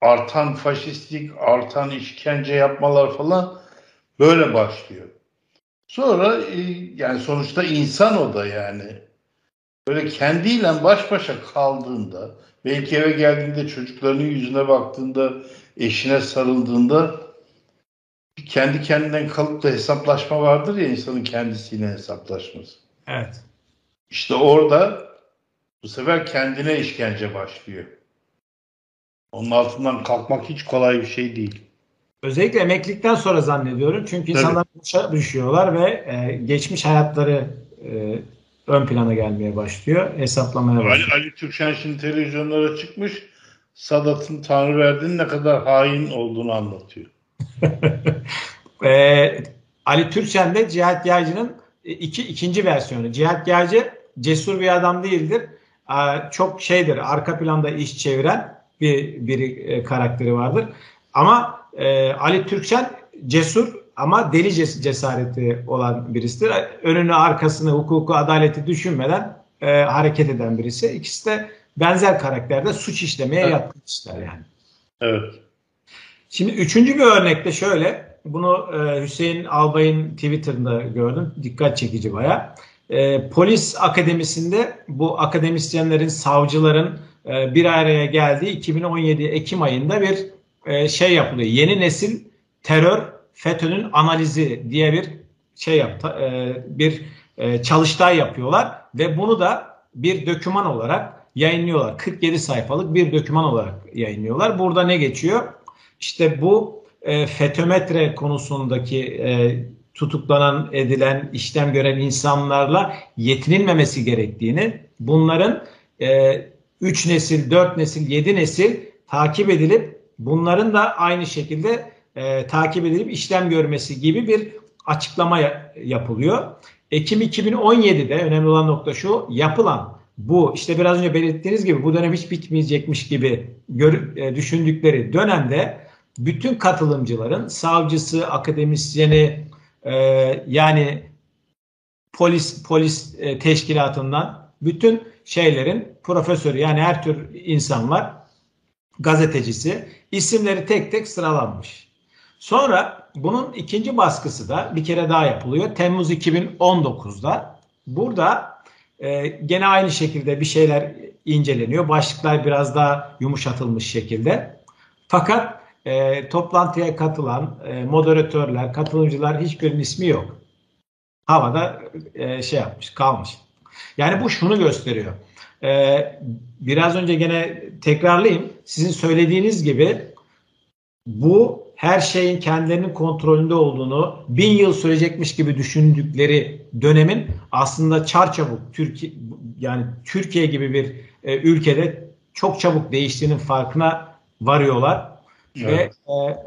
artan faşistlik, artan işkence yapmalar falan böyle başlıyor. Sonra e, yani sonuçta insan o da yani. Böyle kendiyle baş başa kaldığında, belki eve geldiğinde çocuklarının yüzüne baktığında, eşine sarıldığında bir kendi kendinden kalıp da hesaplaşma vardır ya insanın kendisiyle hesaplaşması. Evet. İşte orada bu sefer kendine işkence başlıyor. Onun altından kalkmak hiç kolay bir şey değil. Özellikle emeklilikten sonra zannediyorum. Çünkü Tabii. insanlar boşa düşüyorlar ve e, geçmiş hayatları e, ön plana gelmeye başlıyor. Hesaplamaya Ali, başlıyor. Ali Türkşen şimdi televizyonlara çıkmış. Sadat'ın Tanrıverdi'nin ne kadar hain olduğunu anlatıyor. e, Ali Türkçen de Cihat Yaycı'nın iki, ikinci versiyonu. Cihat Yaycı cesur bir adam değildir. E, çok şeydir, arka planda iş çeviren bir, bir e, karakteri vardır. Ama e, Ali Türkçen cesur ama deli ces- cesareti olan birisidir. Önünü, arkasını, hukuku, adaleti düşünmeden e, hareket eden birisi. İkisi de benzer karakterde suç işlemeye Evet. yatkın kişiler yani. Evet. Şimdi üçüncü bir örnekte şöyle. Bunu e, Hüseyin Albay'ın Twitter'ında gördüm. Dikkat çekici baya. e, polis akademisinde bu akademisyenlerin, savcıların e, bir araya geldiği 2017 Ekim ayında bir e, şey yapılıyor. Yeni nesil terör FETÖ'nün analizi diye bir şey yaptı, e, bir e, çalıştay yapıyorlar ve bunu da bir döküman olarak yayınlıyorlar. 47 sayfalık bir döküman olarak yayınlıyorlar. Burada ne geçiyor? İşte bu e, FETÖmetre konusundaki e, tutuklanan, edilen, işlem gören insanlarla yetinilmemesi gerektiğini, bunların 3 e, nesil, 4 nesil, 7 nesil takip edilip bunların da aynı şekilde e, takip edilip işlem görmesi gibi bir açıklama yapılıyor. Ekim 2017'de önemli olan nokta şu yapılan bu işte biraz önce belirttiğiniz gibi bu dönem hiç bitmeyecekmiş gibi gör, e, düşündükleri dönemde bütün katılımcıların savcısı, akademisyeni e, yani polis polis e, teşkilatından bütün şeylerin profesörü yani her tür insan var gazetecisi isimleri tek tek sıralanmış. Sonra bunun ikinci baskısı da bir kere daha yapılıyor. Temmuz 2019'da. Burada e, gene aynı şekilde bir şeyler inceleniyor. Başlıklar biraz daha yumuşatılmış şekilde. Fakat e, toplantıya katılan e, moderatörler, katılımcılar hiçbirinin ismi yok. Havada e, şey yapmış, kalmış. Yani bu şunu gösteriyor. E, biraz önce gene tekrarlayayım. Sizin söylediğiniz gibi bu her şeyin kendilerinin kontrolünde olduğunu, bin yıl sürecekmiş gibi düşündükleri dönemin aslında çarçabuk Türkiye yani Türkiye gibi bir e, ülkede çok çabuk değiştiğinin farkına varıyorlar evet. ve e,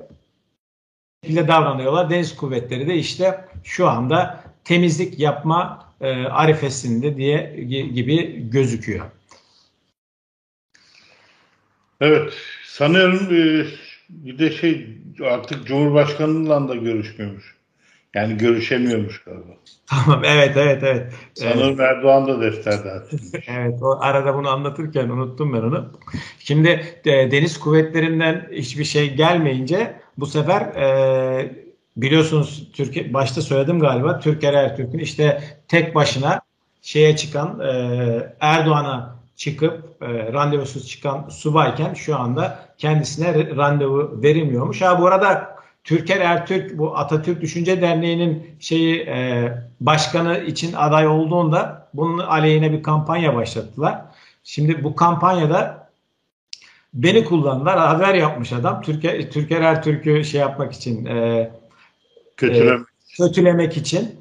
şekilde davranıyorlar. Deniz kuvvetleri de işte şu anda temizlik yapma e, arifesinde diye gibi gözüküyor. Evet, sanıyorum e, bir de şey artık Cumhurbaşkanı'yla da görüşmüyormuş. Yani görüşemiyormuş galiba. Tamam evet evet evet. Sanırım evet. Erdoğan da defterde evet o arada bunu anlatırken unuttum ben onu. Şimdi e, deniz kuvvetlerinden hiçbir şey gelmeyince bu sefer e, biliyorsunuz Türkiye başta söyledim galiba Türker Ertürk'ün işte tek başına şeye çıkan e, Erdoğan'a çıkıp e, randevusuz çıkan subayken şu anda kendisine randevu verilmiyormuş. Ha bu arada Türker Ertürk bu Atatürk Düşünce Derneği'nin şeyi e, başkanı için aday olduğunda bunun aleyhine bir kampanya başlattılar. Şimdi bu kampanyada beni kullandılar. Haber yapmış adam. Türker, Türker Ertürk'ü şey yapmak için e, kötülemek. E, kötülemek için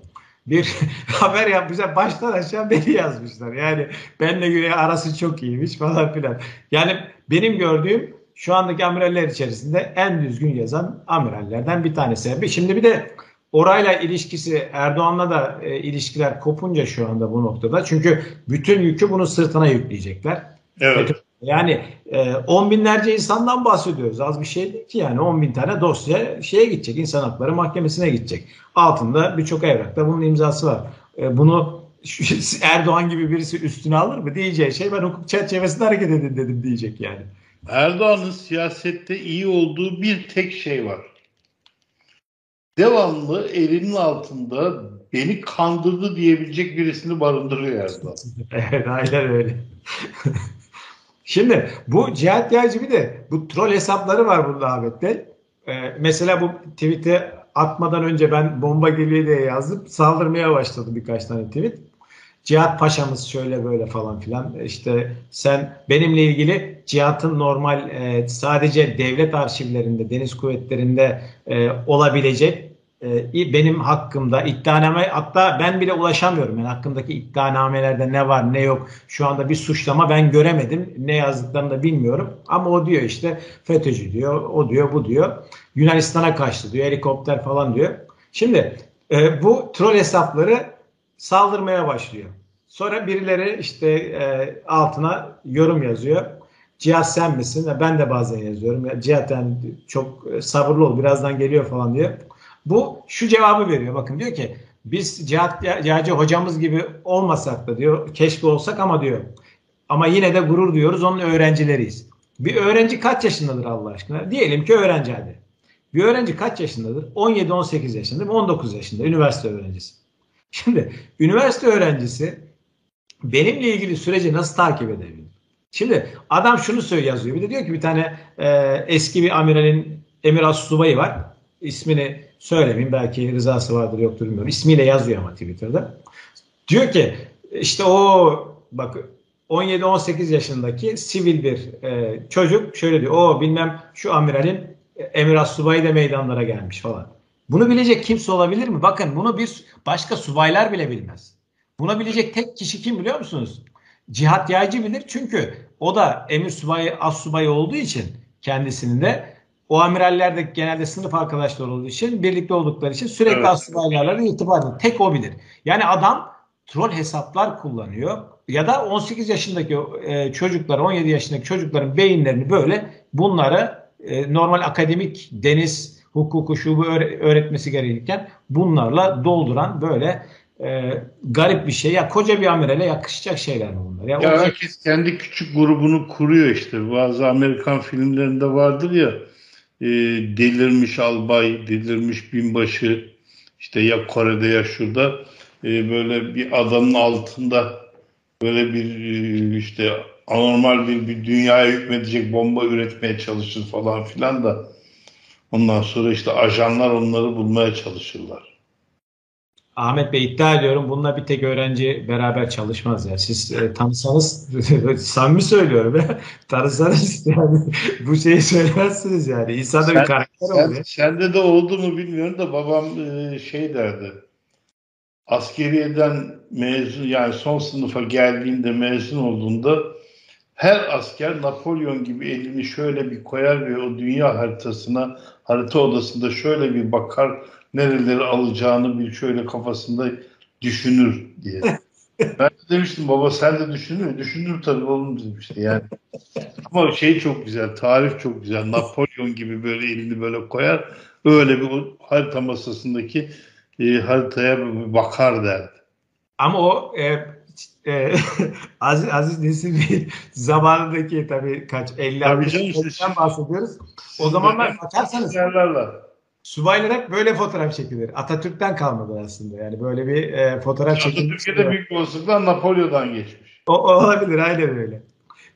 bir haber yapmışlar. Baştan aşağı beni yazmışlar. Yani benle göre arası çok iyiymiş falan filan. Yani benim gördüğüm şu andaki amiraller içerisinde en düzgün yazan amirallerden bir tanesi. Şimdi bir de orayla ilişkisi Erdoğan'la da e, ilişkiler kopunca şu anda bu noktada. Çünkü bütün yükü bunun sırtına yükleyecekler. Evet. Yani e, on binlerce insandan bahsediyoruz. Az bir şey değil ki yani on bin tane dosya şeye gidecek. insan hakları mahkemesine gidecek. Altında birçok evrakta bunun imzası var. E, bunu Erdoğan gibi birisi üstüne alır mı diyeceği şey ben hukuk çerçevesinde hareket edin dedim diyecek yani. Erdoğan'ın siyasette iyi olduğu bir tek şey var. Devamlı elinin altında beni kandırdı diyebilecek birisini barındırıyor Erdoğan. evet aynen öyle. Şimdi bu Cihat Yaycı bir de bu troll hesapları var burada Ahmet. Ee, mesela bu tweet'i atmadan önce ben bomba geliyor diye yazıp saldırmaya başladı birkaç tane tweet. Cihat Paşa'mız şöyle böyle falan filan. İşte sen benimle ilgili Cihat'ın normal e, sadece devlet arşivlerinde, deniz kuvvetlerinde e, olabilecek benim hakkımda iddianame hatta ben bile ulaşamıyorum. Yani hakkındaki iddianamelerde ne var ne yok şu anda bir suçlama ben göremedim. Ne yazdıklarını da bilmiyorum. Ama o diyor işte FETÖ'cü diyor, o diyor, bu diyor. Yunanistan'a kaçtı diyor, helikopter falan diyor. Şimdi e, bu troll hesapları saldırmaya başlıyor. Sonra birileri işte e, altına yorum yazıyor. Cihat sen misin? Ben de bazen yazıyorum. Cihat yani çok sabırlı ol birazdan geliyor falan diyor. Bu şu cevabı veriyor. Bakın diyor ki biz Cihat Yağcı hocamız gibi olmasak da diyor keşke olsak ama diyor ama yine de gurur diyoruz onun öğrencileriyiz. Bir öğrenci kaç yaşındadır Allah aşkına? Diyelim ki öğrenci hadi. Bir öğrenci kaç yaşındadır? 17-18 yaşında, 19 yaşında üniversite öğrencisi. Şimdi üniversite öğrencisi benimle ilgili süreci nasıl takip edebilir? Şimdi adam şunu söylüyor yazıyor. Bir de diyor ki bir tane e, eski bir amiralin emir subayı var. İsmini söylemeyeyim. Belki rızası vardır yoktur bilmiyorum. İsmiyle yazıyor ama Twitter'da. Diyor ki işte o bak 17-18 yaşındaki sivil bir e, çocuk şöyle diyor. O bilmem şu amiralin emir subayı da meydanlara gelmiş falan. Bunu bilecek kimse olabilir mi? Bakın bunu bir başka subaylar bile bilmez. Bunu bilecek tek kişi kim biliyor musunuz? Cihat Yaycı bilir çünkü o da emir subayı, as subayı olduğu için kendisinin de o amiraller de genelde sınıf arkadaşları olduğu için birlikte oldukları için sürekli evet. as subaylarla irtibat ediyor. Tek o bilir. Yani adam troll hesaplar kullanıyor ya da 18 yaşındaki e, çocuklar 17 yaşındaki çocukların beyinlerini böyle bunları e, normal akademik deniz hukuku şubu öğretmesi gerekirken bunlarla dolduran böyle e, garip bir şey. Ya koca bir amirale yakışacak şeyler bunlar? Ya, ya herkes kendi küçük grubunu kuruyor işte. Bazı Amerikan filmlerinde vardır ya e, delirmiş albay, delirmiş binbaşı işte ya Kore'de ya şurada e, böyle bir adanın altında böyle bir e, işte anormal bir, bir dünyaya hükmedecek bomba üretmeye çalışır falan filan da ondan sonra işte ajanlar onları bulmaya çalışırlar. Ahmet Bey iddia ediyorum bununla bir tek öğrenci beraber çalışmaz ya. Siz e, tanısanız samimi söylüyorum ya. Tanısanız yani bu şeyi söylemezsiniz yani. İnsanda sen, bir karakter sen, oluyor. Sende de oldu mu bilmiyorum da babam e, şey derdi. Askeriyeden mezun yani son sınıfa geldiğinde mezun olduğunda her asker Napolyon gibi elini şöyle bir koyar ve o dünya haritasına harita odasında şöyle bir bakar nereleri alacağını bir şöyle kafasında düşünür diye. ben de demiştim baba sen de düşünür Düşünür tabii oğlum demişti yani. Ama şey çok güzel, tarif çok güzel. Napolyon gibi böyle elini böyle koyar. Öyle bir harita masasındaki e, haritaya bir bakar derdi. Ama o e, e, Aziz, Aziz Nesin zamanındaki tabii kaç 50 60 işte, bahsediyoruz. O zamanlar bakarsanız Subaylar hep böyle fotoğraf çekilir. Atatürk'ten kalmadı aslında. Yani böyle bir e, fotoğraf çekilmiş. Atatürk'e de büyük olasılıkla Napolyon'dan geçmiş. O, olabilir aynen öyle.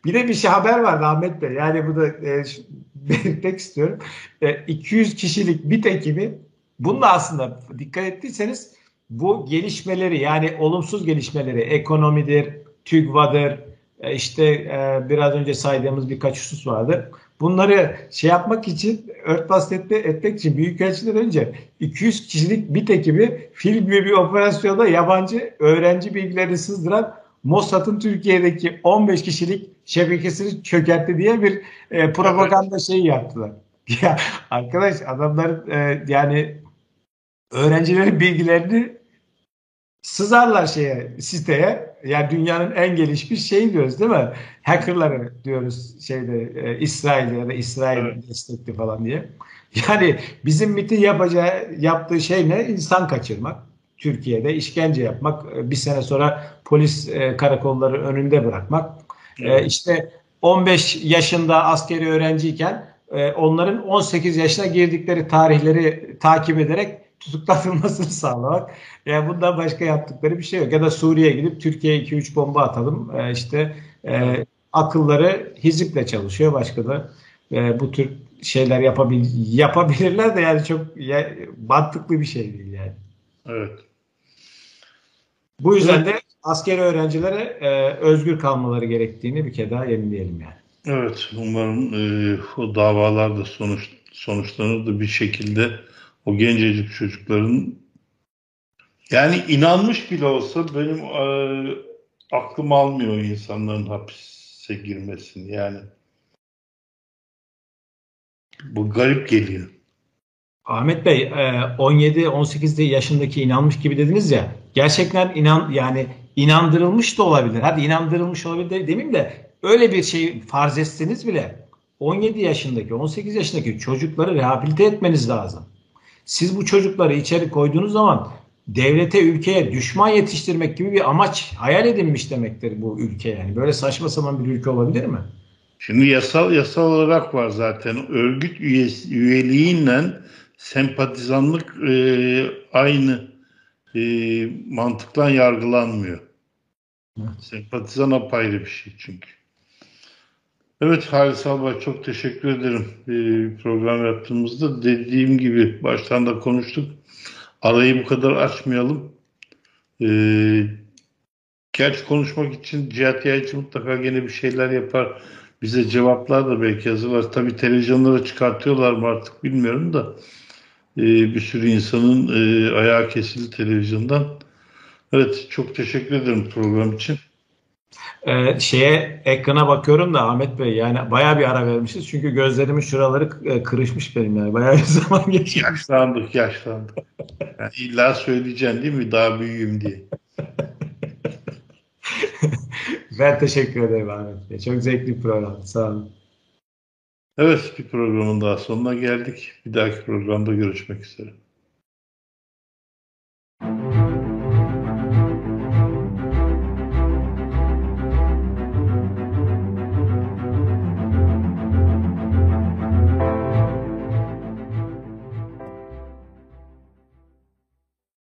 Bir de bir şey haber var Ahmet Bey. Yani bu da e, belirtmek istiyorum. E, 200 kişilik bir ekibi bununla aslında dikkat ettiyseniz bu gelişmeleri yani olumsuz gelişmeleri ekonomidir, TÜGVA'dır, e, işte e, biraz önce saydığımız birkaç husus vardı Bunları şey yapmak için örtbas etme, etmek için büyükelçiden önce 200 kişilik bir ekibi film gibi bir operasyonda yabancı öğrenci bilgilerini sızdıran Mossad'ın Türkiye'deki 15 kişilik şebekesini çökertti diye bir e, propaganda şeyi yaptılar. Ya arkadaş adamlar e, yani öğrencilerin bilgilerini sızarlar şeye siteye. Yani dünyanın en gelişmiş şeyi diyoruz değil mi? Hackerları diyoruz şeyde e, İsrail ya da İsrail evet. destekli falan diye. Yani bizim MIT'in yapacağı yaptığı şey ne? İnsan kaçırmak. Türkiye'de işkence yapmak, e, bir sene sonra polis e, karakolları önünde bırakmak. E, evet. E, işte 15 yaşında askeri öğrenciyken e, onların 18 yaşına girdikleri tarihleri takip ederek tutuklatılmasını sağlamak. Yani bundan başka yaptıkları bir şey yok. Ya da Suriye'ye gidip Türkiye'ye 2-3 bomba atalım. E, işte e, akılları hiziple çalışıyor. Başka da e, bu tür şeyler yapabil yapabilirler de yani çok ya, mantıklı bir şey değil yani. Evet. Bu yüzden evet. de askeri öğrencilere e, özgür kalmaları gerektiğini bir kere daha yenileyelim yani. Evet, umarım e, o davalar da sonuç, sonuçlanır da bir şekilde o gencecik çocukların yani inanmış bile olsa benim e, aklım almıyor insanların hapise girmesini yani. Bu garip geliyor. Ahmet Bey 17-18 e, yaşındaki inanmış gibi dediniz ya gerçekten inan yani inandırılmış da olabilir. Hadi inandırılmış olabilir demeyeyim de öyle bir şey farz etseniz bile 17 yaşındaki 18 yaşındaki çocukları rehabilite etmeniz lazım. Siz bu çocukları içeri koyduğunuz zaman devlete, ülkeye düşman yetiştirmek gibi bir amaç hayal edilmiş demektir bu ülke yani. Böyle saçma sapan bir ülke olabilir mi? Şimdi yasal yasal olarak var zaten. Örgüt üyesi, üyeliğiyle sempatizanlık e, aynı e, mantıktan yargılanmıyor. Evet. Sempatizan apayrı bir şey çünkü. Evet Halis Albay çok teşekkür ederim e, program yaptığımızda. Dediğim gibi baştan da konuştuk. Arayı bu kadar açmayalım. E, gerçi konuşmak için Cihat Yaycı mutlaka gene bir şeyler yapar. Bize cevaplar da belki hazırlar. Tabii televizyonlara çıkartıyorlar mı artık bilmiyorum da. E, bir sürü insanın e, ayağı kesildi televizyondan. Evet çok teşekkür ederim program için. Ee, şeye ekrana bakıyorum da Ahmet Bey yani bayağı bir ara vermişiz. Çünkü gözlerimin şuraları e, kırışmış benim yani. Bayağı bir zaman geçmiş. Yaşlandık, yaşlandık. Yani illa söyleyeceksin değil mi? Daha büyüğüm diye. Ben teşekkür ederim Ahmet Bey. Çok zevkli bir program. Sağ olun. Evet, bir programın daha sonuna geldik. Bir dahaki programda görüşmek üzere.